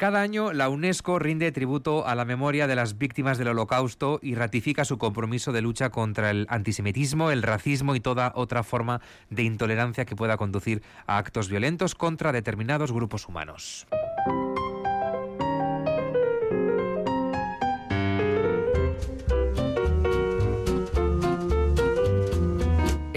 Cada año la UNESCO rinde tributo a la memoria de las víctimas del Holocausto y ratifica su compromiso de lucha contra el antisemitismo, el racismo y toda otra forma de intolerancia que pueda conducir a actos violentos contra determinados grupos humanos.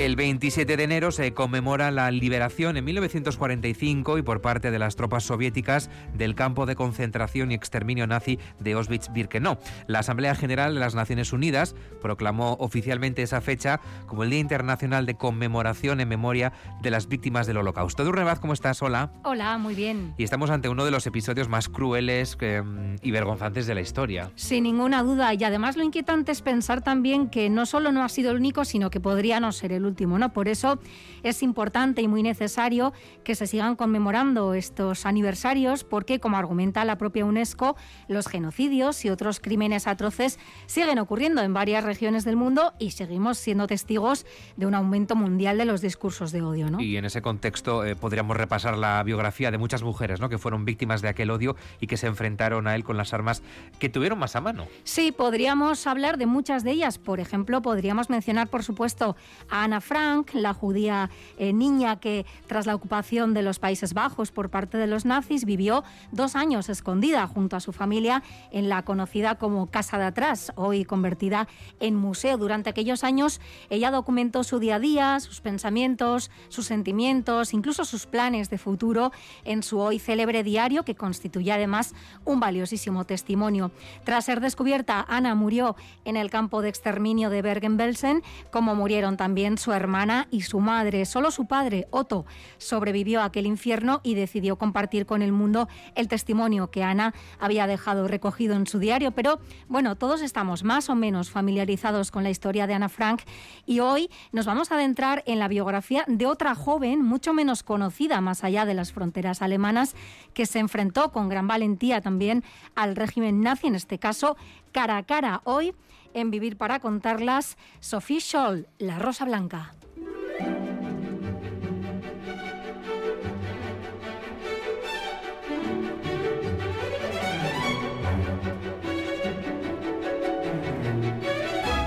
El 27 de enero se conmemora la liberación en 1945 y por parte de las tropas soviéticas del campo de concentración y exterminio nazi de Auschwitz-Birkenau. La Asamblea General de las Naciones Unidas proclamó oficialmente esa fecha como el Día Internacional de Conmemoración en memoria de las víctimas del Holocausto. Durrebaz, ¿cómo estás? Hola. Hola, muy bien. Y estamos ante uno de los episodios más crueles eh, y vergonzantes de la historia. Sin ninguna duda. Y además lo inquietante es pensar también que no solo no ha sido el único, sino que podría no ser el último por eso es importante y muy necesario que se sigan conmemorando estos aniversarios porque, como argumenta la propia UNESCO, los genocidios y otros crímenes atroces siguen ocurriendo en varias regiones del mundo y seguimos siendo testigos de un aumento mundial de los discursos de odio. Y en ese contexto eh, podríamos repasar la biografía de muchas mujeres ¿no? que fueron víctimas de aquel odio y que se enfrentaron a él con las armas que tuvieron más a mano. Sí, podríamos hablar de muchas de ellas. Por ejemplo, podríamos mencionar, por supuesto, a Ana Frank, la judía eh, niña que tras la ocupación de los Países Bajos por parte de los nazis vivió dos años escondida junto a su familia en la conocida como Casa de Atrás, hoy convertida en museo. Durante aquellos años ella documentó su día a día, sus pensamientos, sus sentimientos, incluso sus planes de futuro en su hoy célebre diario que constituye además un valiosísimo testimonio. Tras ser descubierta, Ana murió en el campo de exterminio de Bergen-Belsen, como murieron también su hermana y su madre. Solo su padre, Otto, sobrevivió a aquel infierno y decidió compartir con el mundo el testimonio que Ana había dejado recogido en su diario. Pero bueno, todos estamos más o menos familiarizados con la historia de Ana Frank y hoy nos vamos a adentrar en la biografía de otra joven, mucho menos conocida más allá de las fronteras alemanas, que se enfrentó con gran valentía también al régimen nazi, en este caso cara a cara. Hoy en Vivir para contarlas, Sophie Scholl, La Rosa Blanca.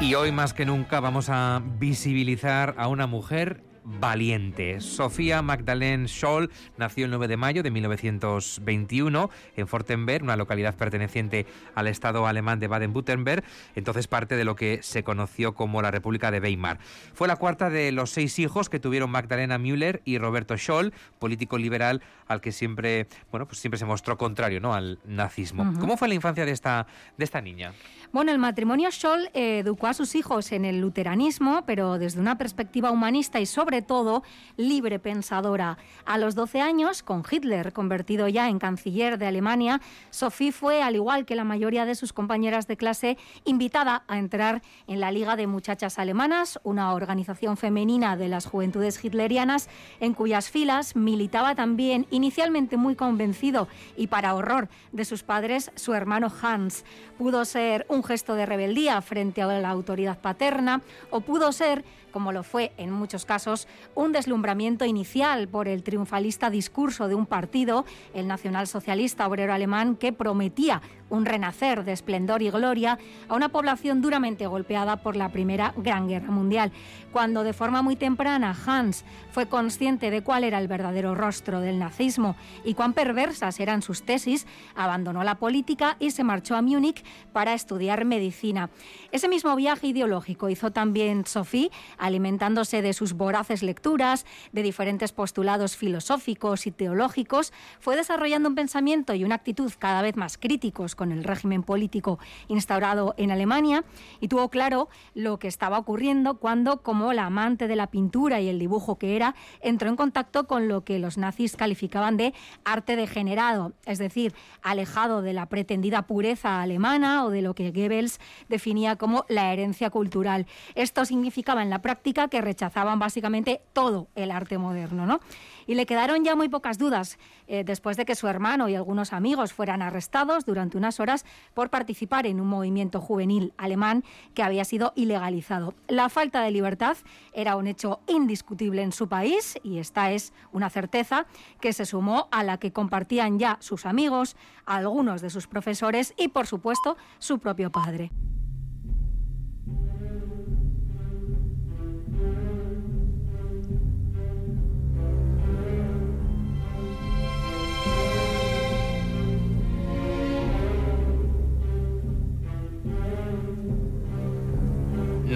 Y hoy más que nunca vamos a visibilizar a una mujer valiente. Sofía Magdalene Scholl nació el 9 de mayo de 1921 en Fortenberg, una localidad perteneciente al Estado alemán de Baden-Württemberg, entonces parte de lo que se conoció como la República de Weimar. Fue la cuarta de los seis hijos que tuvieron Magdalena Müller y Roberto Scholl, político liberal al que siempre, bueno, pues siempre se mostró contrario, ¿no? al nazismo. ¿Cómo fue la infancia de esta de esta niña? Bueno, el matrimonio Scholl educó a sus hijos en el luteranismo, pero desde una perspectiva humanista y sobre todo libre pensadora. A los 12 años, con Hitler convertido ya en canciller de Alemania, Sophie fue, al igual que la mayoría de sus compañeras de clase, invitada a entrar en la Liga de Muchachas Alemanas, una organización femenina de las juventudes hitlerianas, en cuyas filas militaba también, inicialmente muy convencido y para horror de sus padres, su hermano Hans. Pudo ser un gesto de rebeldía frente a la autoridad paterna o pudo ser, como lo fue en muchos casos, un deslumbramiento inicial por el triunfalista discurso de un partido, el nacionalsocialista obrero alemán, que prometía un renacer de esplendor y gloria a una población duramente golpeada por la Primera Gran Guerra Mundial. Cuando de forma muy temprana Hans fue consciente de cuál era el verdadero rostro del nazismo y cuán perversas eran sus tesis, abandonó la política y se marchó a Múnich para estudiar medicina. Ese mismo viaje ideológico hizo también Sophie, alimentándose de sus voraces lecturas, de diferentes postulados filosóficos y teológicos, fue desarrollando un pensamiento y una actitud cada vez más críticos con el régimen político instaurado en Alemania y tuvo claro lo que estaba ocurriendo cuando, como la amante de la pintura y el dibujo que era, entró en contacto con lo que los nazis calificaban de arte degenerado, es decir, alejado de la pretendida pureza alemana o de lo que Goebbels definía como la herencia cultural. Esto significaba en la práctica que rechazaban básicamente todo el arte moderno, ¿no? Y le quedaron ya muy pocas dudas eh, después de que su hermano y algunos amigos fueran arrestados durante unas horas por participar en un movimiento juvenil alemán que había sido ilegalizado. La falta de libertad era un hecho indiscutible en su país y esta es una certeza que se sumó a la que compartían ya sus amigos, algunos de sus profesores y, por supuesto, su propio padre.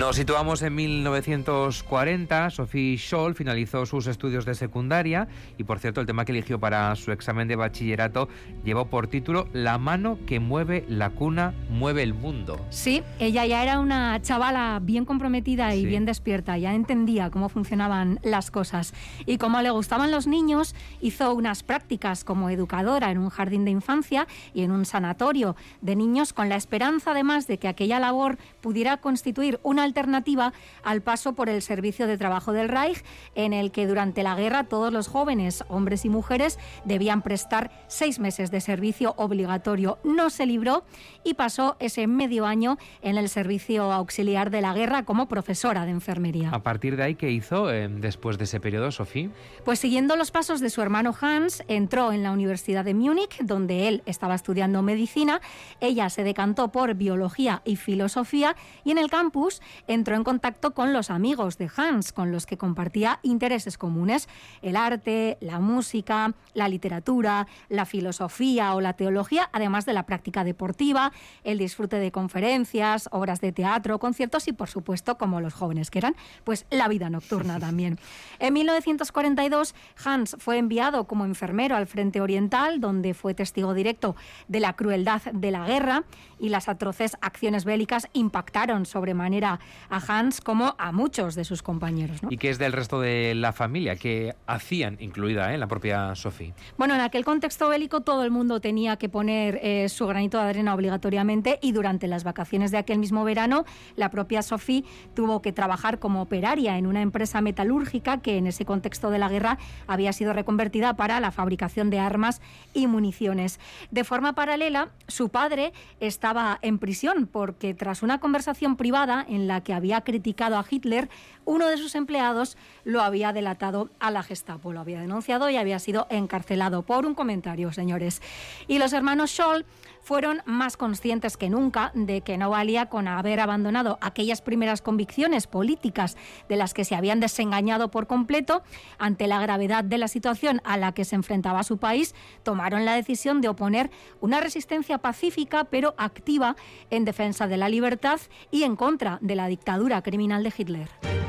Nos situamos en 1940. Sophie Scholl finalizó sus estudios de secundaria y, por cierto, el tema que eligió para su examen de bachillerato llevó por título La mano que mueve la cuna, mueve el mundo. Sí, ella ya era una chavala bien comprometida y bien despierta, ya entendía cómo funcionaban las cosas. Y como le gustaban los niños, hizo unas prácticas como educadora en un jardín de infancia y en un sanatorio de niños con la esperanza, además, de que aquella labor pudiera constituir una alternativa al paso por el servicio de trabajo del Reich, en el que durante la guerra todos los jóvenes, hombres y mujeres, debían prestar seis meses de servicio obligatorio. No se libró y pasó ese medio año en el servicio auxiliar de la guerra como profesora de enfermería. A partir de ahí, ¿qué hizo eh, después de ese periodo, Sofía? Pues siguiendo los pasos de su hermano Hans, entró en la Universidad de Múnich, donde él estaba estudiando medicina. Ella se decantó por biología y filosofía y en el campus entró en contacto con los amigos de Hans, con los que compartía intereses comunes, el arte, la música, la literatura, la filosofía o la teología, además de la práctica deportiva, el disfrute de conferencias, obras de teatro, conciertos y, por supuesto, como los jóvenes que eran, pues la vida nocturna también. En 1942, Hans fue enviado como enfermero al Frente Oriental, donde fue testigo directo de la crueldad de la guerra y las atroces acciones bélicas impactaron sobremanera a Hans como a muchos de sus compañeros. ¿Y qué es del resto de la familia? que hacían, incluida ¿eh? la propia Sophie? Bueno, en aquel contexto bélico todo el mundo tenía que poner eh, su granito de arena obligatoriamente y durante las vacaciones de aquel mismo verano la propia Sophie tuvo que trabajar como operaria en una empresa metalúrgica que en ese contexto de la guerra había sido reconvertida para la fabricación de armas y municiones. De forma paralela, su padre estaba en prisión porque tras una conversación privada en la que había criticado a Hitler, uno de sus empleados lo había delatado a la Gestapo, lo había denunciado y había sido encarcelado por un comentario, señores. Y los hermanos Scholl fueron más conscientes que nunca de que no valía con haber abandonado aquellas primeras convicciones políticas de las que se habían desengañado por completo. Ante la gravedad de la situación a la que se enfrentaba su país, tomaron la decisión de oponer una resistencia pacífica pero activa en defensa de la libertad y en contra de la dictadura criminal de Hitler.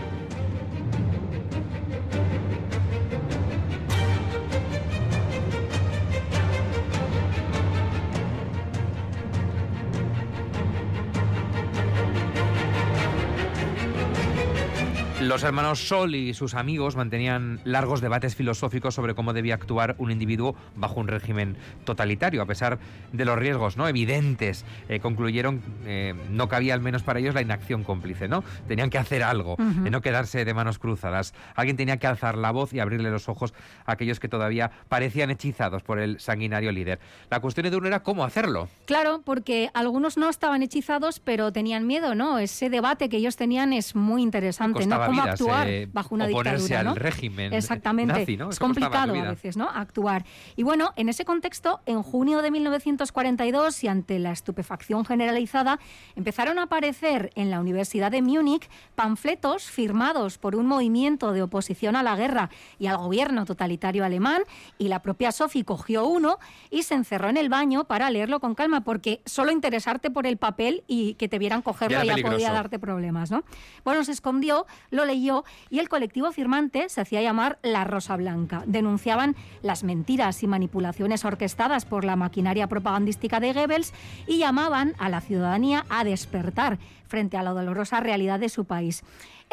Los hermanos Sol y sus amigos mantenían largos debates filosóficos sobre cómo debía actuar un individuo bajo un régimen totalitario, a pesar de los riesgos no evidentes. Eh, concluyeron eh, no cabía al menos para ellos la inacción cómplice, ¿no? Tenían que hacer algo, de no quedarse de manos cruzadas. Alguien tenía que alzar la voz y abrirle los ojos a aquellos que todavía parecían hechizados por el sanguinario líder. La cuestión de uno era cómo hacerlo. Claro, porque algunos no estaban hechizados, pero tenían miedo, ¿no? Ese debate que ellos tenían es muy interesante, ¿no? Cómo actuar eh, bajo una dictadura. al régimen Exactamente. Nazi, Es, complicado a veces, ¿no? Actuar. Y bueno, en ese contexto, en junio de 1942 y ante la estupefacción generalizada, empezaron a aparecer en la Universidad de Múnich panfletos firmados por un movimiento de oposición a la guerra y al gobierno totalitario alemán y la propia Sophie cogió uno y se encerró en el baño para leerlo con calma porque solo interesarte por el papel y que te vieran cogerlo ya, podía darte problemas, ¿no? Bueno, se escondió, lo lo leyó y el colectivo firmante se hacía llamar La Rosa Blanca. Denunciaban las mentiras y manipulaciones orquestadas por la maquinaria propagandística de Goebbels y llamaban a la ciudadanía a despertar frente a la dolorosa realidad de su país.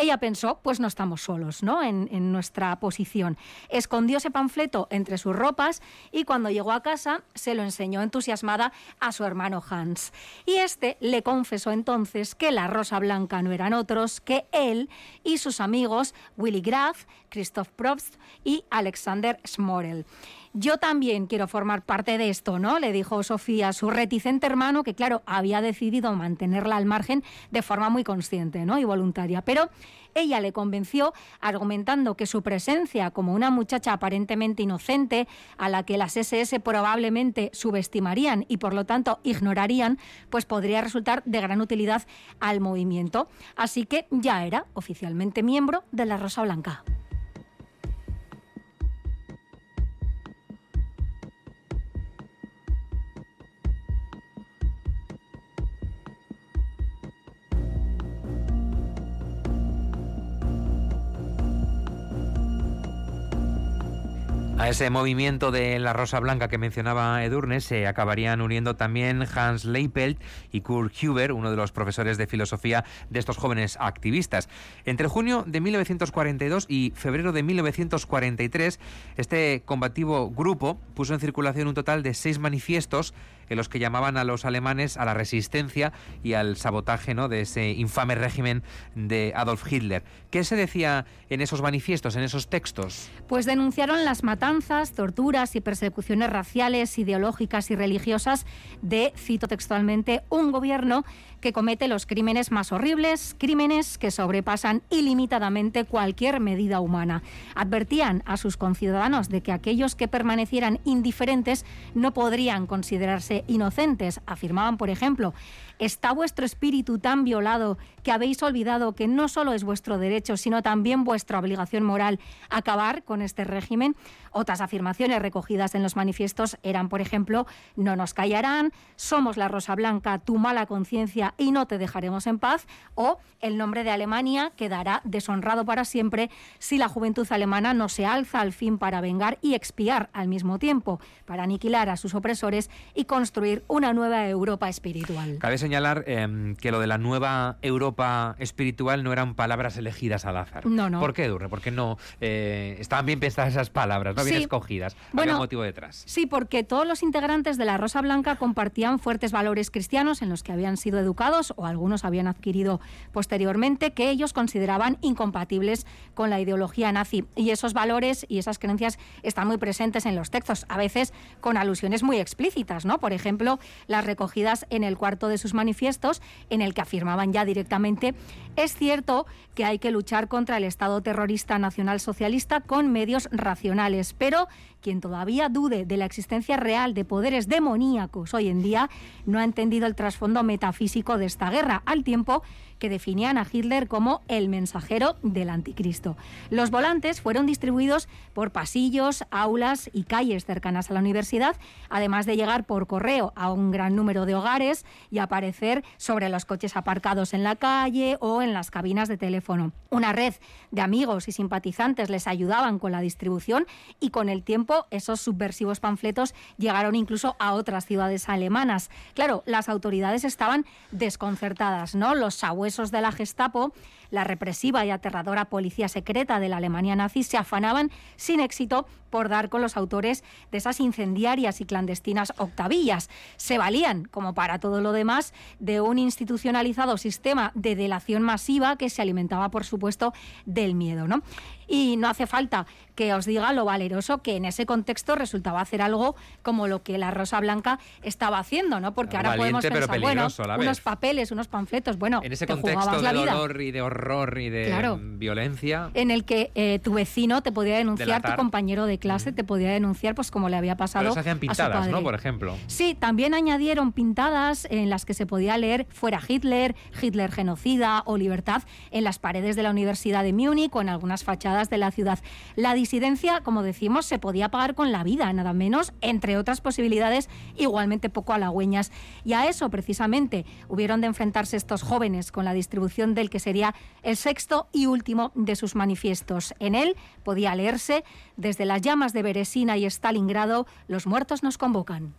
Ella pensó, pues no estamos solos, ¿no? En, nuestra posición. Escondió ese panfleto entre sus ropas y cuando llegó a casa se lo enseñó entusiasmada a su hermano Hans. Y este le confesó entonces que la Rosa Blanca no eran otros que él y sus amigos Willy Graf, Christoph Probst y Alexander Smorel. Yo también quiero formar parte de esto, ¿no? Le dijo Sofía a su reticente hermano, que claro, había decidido mantenerla al margen de forma muy consciente, ¿no? Y voluntaria. Pero ella le convenció argumentando que su presencia como una muchacha aparentemente inocente, a la que las SS probablemente subestimarían y por lo tanto ignorarían, pues podría resultar de gran utilidad al movimiento. Así que ya era oficialmente miembro de la Rosa Blanca. Ese movimiento de la Rosa Blanca que mencionaba Edurne se acabarían uniendo también Hans Leipelt y Kurt Huber, uno de los profesores de filosofía de estos jóvenes activistas. Entre junio de 1942 y febrero de 1943, este combativo grupo puso en circulación un total de seis manifiestos en los que llamaban a los alemanes a la resistencia y al sabotaje ¿no? de ese infame régimen de Adolf Hitler. ¿Qué se decía en esos manifiestos, en esos textos? Pues denunciaron las matanzas, torturas y persecuciones raciales, ideológicas y religiosas de, cito textualmente, un gobierno que comete los crímenes más horribles, crímenes que sobrepasan ilimitadamente cualquier medida humana. Advertían a sus conciudadanos de que aquellos que permanecieran indiferentes no podrían considerarse inocentes. Afirmaban, por ejemplo, ¿Está vuestro espíritu tan violado que habéis olvidado que no solo es vuestro derecho, sino también vuestra obligación moral acabar con este régimen? Otras afirmaciones recogidas en los manifiestos eran, por ejemplo, no nos callarán, somos la Rosa Blanca, tu mala conciencia y no te dejaremos en paz, o el nombre de Alemania quedará deshonrado para siempre si la juventud alemana no se alza al fin para vengar y expiar al mismo tiempo, para aniquilar a sus opresores y construir una nueva Europa espiritual señalar eh, que lo de la nueva Europa espiritual no eran palabras elegidas al azar. No, no. ¿Por qué, Durre? Porque no eh, estaban bien pensadas esas palabras, no bien Sí. escogidas. Bueno, Había motivo detrás. Sí, porque todos los integrantes de la Rosa Blanca compartían fuertes valores cristianos en los que habían sido educados o algunos habían adquirido posteriormente que ellos consideraban incompatibles con la ideología nazi. Y esos valores y esas creencias están muy presentes en los textos, a veces con alusiones muy explícitas, ¿no? Por ejemplo, las recogidas en el cuarto de sus manifiestos, en el que afirmaban ya directamente, es cierto que hay que luchar contra el Estado terrorista nacional socialista con medios racionales, pero quien todavía dude de la existencia real de poderes demoníacos hoy en día no ha entendido el trasfondo metafísico de esta guerra, al tiempo que definían a Hitler como el mensajero del anticristo. Los volantes fueron distribuidos por pasillos, aulas y calles cercanas a la universidad, además de llegar por correo a un gran número de hogares y aparecer sobre los coches aparcados en la calle o en las cabinas de teléfono. Una red de amigos y simpatizantes les ayudaban con la distribución y con el tiempo esos subversivos panfletos llegaron incluso a otras ciudades alemanas. Claro, las autoridades estaban desconcertadas, ¿no? Los sabuesos de la Gestapo, la represiva y aterradora policía secreta de la Alemania nazi se afanaban sin éxito por dar con los autores de esas incendiarias y clandestinas octavillas. Se valían, como para todo lo demás, de un institucionalizado sistema de delación masiva que se alimentaba, por supuesto, del miedo, ¿no? Y no hace falta que os diga lo valeroso que en ese contexto resultaba hacer algo como lo que la Rosa Blanca estaba haciendo, ¿no? Porque ahora Valiente, podemos pensar, bueno, unos papeles, unos panfletos, bueno, En ese te contexto jugabas de la vida dolor y de horror y de Claro. violencia. en el que eh, tu vecino te podía denunciar tu compañero de clase te podía denunciar, pues como le había pasado Pero se hacían pintadas, a su ¿no? padre. Por ejemplo. Sí, también añadieron pintadas en las que se podía leer fuera Hitler, Hitler genocida o libertad en las paredes de la Universidad de Múnich o en algunas fachadas de la ciudad. La disidencia, como decimos, se podía pagar con la vida, nada menos, entre otras posibilidades igualmente poco halagüeñas. Y a eso precisamente hubieron de enfrentarse estos jóvenes con la distribución del que sería el sexto y último de sus manifiestos. En él podía leerse desde las llamas de Beresina y Stalingrado, los muertos nos convocan.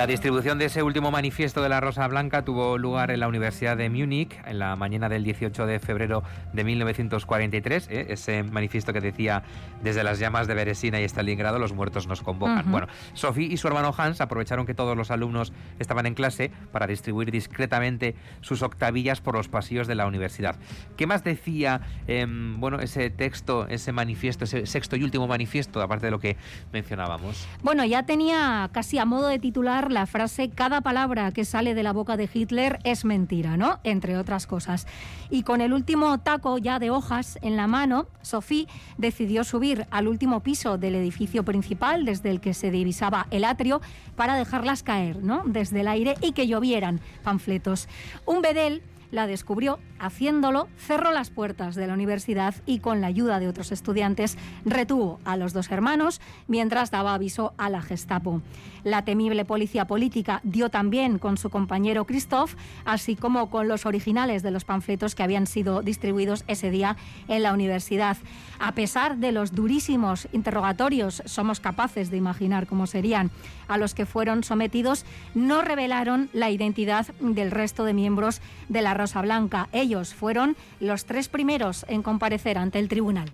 La distribución de ese último manifiesto de la Rosa Blanca tuvo lugar en la Universidad de Múnich en la mañana del 18 de febrero de 1943. ¿eh? Ese manifiesto que decía desde las llamas de Beresina y Stalingrado los muertos nos convocan. Ujú. Bueno, Sophie y su hermano Hans aprovecharon que todos los alumnos estaban en clase para distribuir discretamente sus octavillas por los pasillos de la universidad. ¿Qué más decía em, bueno, ese texto, ese manifiesto, ese sexto y último manifiesto, aparte de lo que mencionábamos? Bueno, ya tenía casi a modo de titular la frase cada palabra que sale de la boca de Hitler es mentira, ¿no? Entre otras cosas. Y con el último taco ya de hojas en la mano, Sophie decidió subir al último piso del edificio principal desde el que se divisaba el atrio para dejarlas caer, ¿no? Desde el aire y que llovieran panfletos. Un bedel la descubrió, haciéndolo, cerró las puertas de la universidad y con la ayuda de otros estudiantes retuvo a los dos hermanos mientras daba aviso a la Gestapo. La temible policía política dio también con su compañero Christoph, así como con los originales de los panfletos que habían sido distribuidos ese día en la universidad. A pesar de los durísimos interrogatorios, somos capaces de imaginar cómo serían a los que fueron sometidos, no revelaron la identidad del resto de miembros de la Rosa Blanca. Ellos fueron los tres primeros en comparecer ante el tribunal.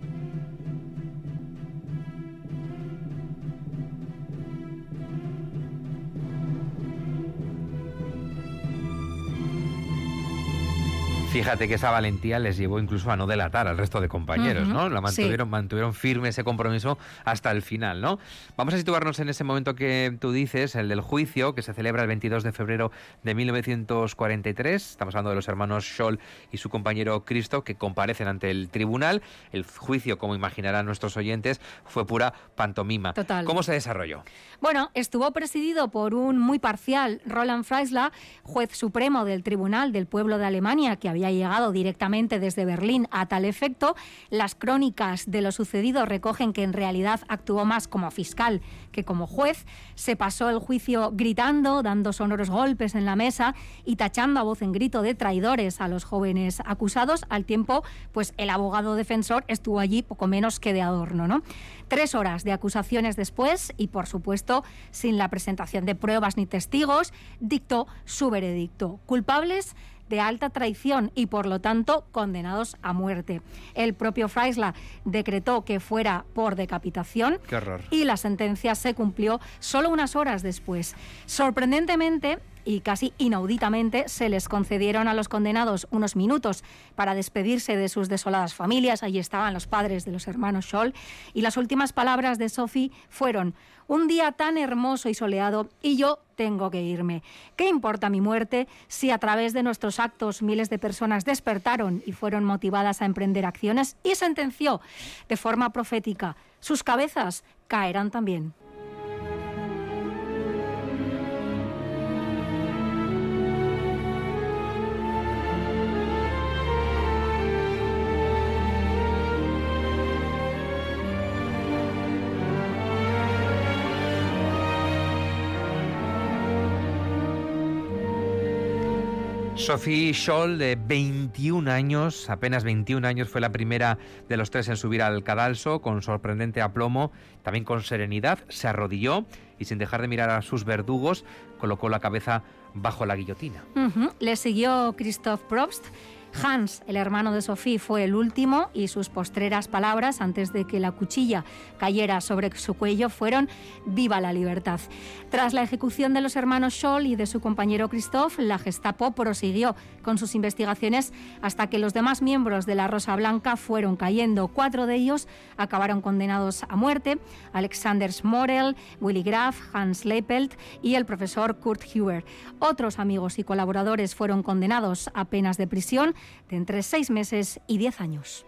Fíjate que esa valentía les llevó incluso a no delatar al resto de compañeros, ¿no? La sí. mantuvieron, mantuvieron firme ese compromiso hasta el final, ¿no? Vamos a situarnos en ese momento que tú dices, el del juicio, que se celebra el 22 de febrero de 1943. Estamos hablando de los hermanos Scholl y su compañero Cristo, que comparecen ante el tribunal. El juicio, como imaginarán nuestros oyentes, fue pura pantomima. Total. ¿Cómo se desarrolló? Bueno, estuvo presidido por un muy parcial Roland Freisler, juez supremo del Tribunal del Pueblo de Alemania, que había llegado directamente desde Berlín a tal efecto. Las crónicas de lo sucedido recogen que en realidad actuó más como fiscal que como juez. Se pasó el juicio gritando, dando sonoros golpes en la mesa y tachando a voz en grito de traidores a los jóvenes acusados. Al tiempo, pues el abogado defensor estuvo allí poco menos que de adorno, ¿no? Tres horas de acusaciones después y, por supuesto, sin la presentación de pruebas ni testigos, dictó su veredicto. Culpables de alta traición y, por lo tanto, condenados a muerte. El propio Freisler decretó que fuera por decapitación y la sentencia se cumplió solo unas horas después. Sorprendentemente y casi inauditamente se les concedieron a los condenados unos minutos para despedirse de sus desoladas familias. Allí estaban los padres de los hermanos Scholl y las últimas palabras de Sophie fueron un día tan hermoso y soleado y yo tengo que irme. ¿Qué importa mi muerte si a través de nuestros actos miles de personas despertaron y fueron motivadas a emprender acciones? Y sentenció de forma profética, sus cabezas caerán también. Sophie Scholl, de 21 años, apenas 21 años, fue la primera de los tres en subir al cadalso con sorprendente aplomo, también con serenidad, se arrodilló y sin dejar de mirar a sus verdugos, colocó la cabeza bajo la guillotina. Le siguió Christoph Probst, Hans, el hermano de Sophie, fue el último y sus postreras palabras antes de que la cuchilla cayera sobre su cuello fueron Viva la libertad. Tras la ejecución de los hermanos Scholl y de su compañero Christoph, la Gestapo prosiguió con sus investigaciones hasta que los demás miembros de la Rosa Blanca fueron cayendo. Cuatro de ellos acabaron condenados a muerte: Alexander Smorel, Willy Graf, Hans Leipelt y el profesor Kurt Huber. Otros amigos y colaboradores fueron condenados a penas de prisión de entre seis meses y diez años.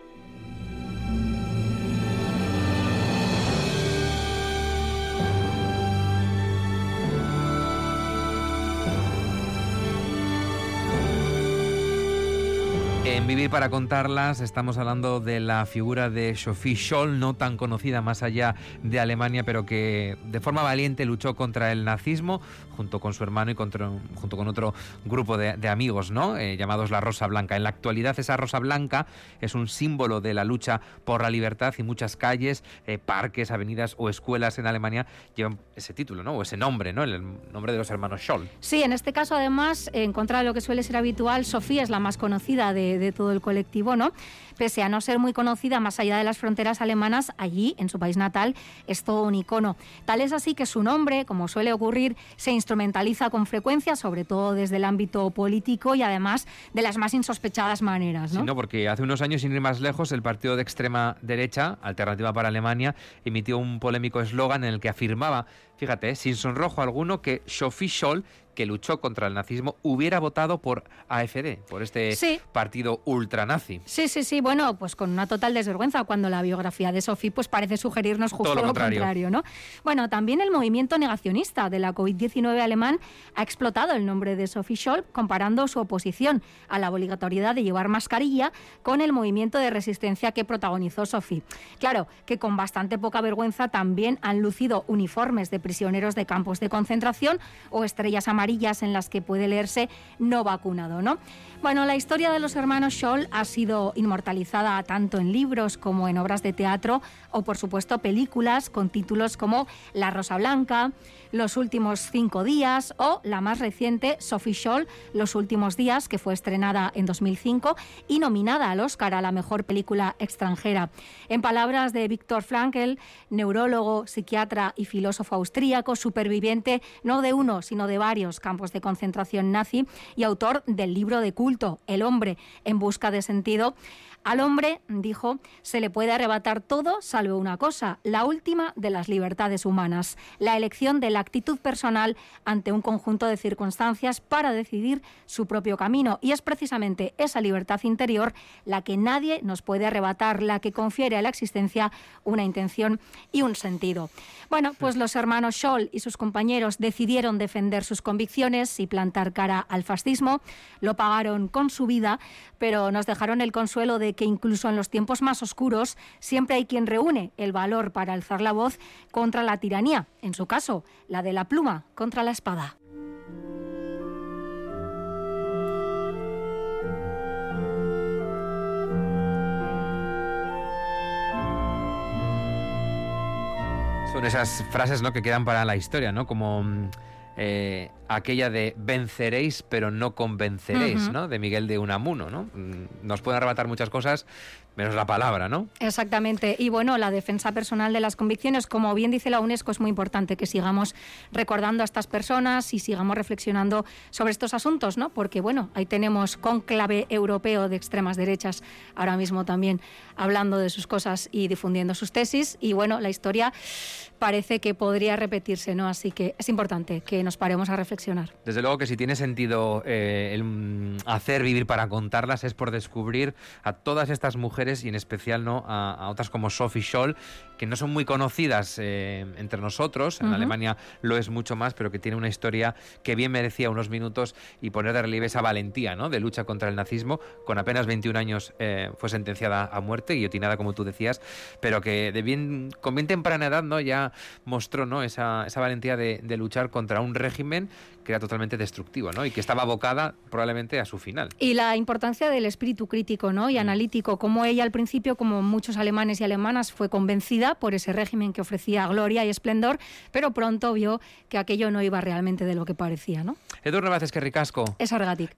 En Vivir para contarlas estamos hablando de la figura de Sophie Scholl, no tan conocida más allá de Alemania, pero que de forma valiente luchó contra el nazismo junto con su hermano y junto con otro grupo de, amigos, ¿no? Eh, llamados la Rosa Blanca. En la actualidad esa Rosa Blanca es un símbolo de la lucha por la libertad y muchas calles, eh, parques, avenidas o escuelas en Alemania llevan ese título, ¿no? O ese nombre, ¿no? El nombre de los hermanos Scholl. Sí, en este caso además, en contra de lo que suele ser habitual, Sofía es la más conocida de de, todo el colectivo, ¿no? Pese a no ser muy conocida más allá de las fronteras alemanas, allí, en su país natal, es todo un icono. Tal es así que su nombre, como suele ocurrir, se instrumentaliza con frecuencia, sobre todo desde el ámbito político y además de las más insospechadas maneras, ¿no? Sí, no, porque hace unos años, sin ir más lejos, el partido de extrema derecha, Alternativa para Alemania, emitió un polémico eslogan en el que afirmaba, fíjate, sin sonrojo alguno, que Sophie Scholl que luchó contra el nazismo hubiera votado por AFD, por este partido ultranazi. Sí, sí, sí. Bueno, pues con una total desvergüenza cuando la biografía de Sophie pues parece sugerirnos justo lo, contrario. ¿no? Bueno, también el movimiento negacionista de la COVID-19 alemán ha explotado el nombre de Sophie Scholl comparando su oposición a la obligatoriedad de llevar mascarilla con el movimiento de resistencia que protagonizó Sophie. Claro, que con bastante poca vergüenza también han lucido uniformes de prisioneros de campos de concentración o estrellas amarillas en las que puede leerse no vacunado, ¿no? Bueno, la historia de los hermanos Scholl ha sido inmortalizada tanto en libros como en obras de teatro o, por supuesto, películas con títulos como La Rosa Blanca, Los últimos cinco días o la más reciente, Sophie Scholl, Los últimos días, que fue estrenada en 2005 y nominada al Oscar a la mejor película extranjera. En palabras de Víctor Frankl, neurólogo, psiquiatra y filósofo austríaco, superviviente no de uno, sino de varios campos de concentración nazi y autor del libro de culto, El hombre en busca de sentido, al hombre, dijo, se le puede arrebatar todo salvo una cosa, la última de las libertades humanas, la elección de la actitud personal ante un conjunto de circunstancias para decidir su propio camino. Y es precisamente esa libertad interior la que nadie nos puede arrebatar, la que confiere a la existencia una intención y un sentido. Bueno, pues los hermanos Scholl y sus compañeros decidieron defender sus convicciones y plantar cara al fascismo. Lo pagaron con su vida, pero nos dejaron el consuelo de que incluso en los tiempos más oscuros siempre hay quien reúne el valor para alzar la voz contra la tiranía, en su caso, la de la pluma contra la espada. Son esas frases ¿no? que quedan para la historia, ¿no? Como mm, eh, aquella de venceréis pero no convenceréis, ¿no? De Miguel de Unamuno, ¿no? Mm, nos puede arrebatar muchas cosas, menos la palabra, ¿no? Exactamente. Y bueno, la defensa personal de las convicciones, como bien dice la UNESCO, es muy importante que sigamos recordando a estas personas y sigamos reflexionando sobre estos asuntos, ¿no? Porque bueno, ahí tenemos conclave europeo de extremas derechas ahora mismo también hablando de sus cosas y difundiendo sus tesis. Y bueno, la historia parece que podría repetirse, ¿no? Así que es importante que nos paremos a reflexionar. Desde luego que si tiene sentido eh, el mm, hacer vivir para contarlas es por descubrir a todas estas mujeres y en especial no a, otras como Sophie Scholl, que no son muy conocidas eh, entre nosotros, en Alemania lo es mucho más, pero que tiene una historia que bien merecía unos minutos y poner de relieve esa valentía ¿no? de lucha contra el nazismo. Con apenas 21 años eh, fue sentenciada a muerte, guillotinada como tú decías, pero que de bien, con bien temprana edad ¿no? ya mostró ¿no? esa, esa valentía de, de, luchar contra un régimen que era totalmente destructivo ¿no? y que estaba abocada probablemente a su final. Y la importancia del espíritu crítico ¿no? y mm. analítico, como ella al principio, como muchos alemanes y alemanas, fue convencida por ese régimen que ofrecía gloria y esplendor, pero pronto vio que aquello no iba realmente de lo que parecía. ¿no? Eduardo Vázquez, que ricasco. Es orgático.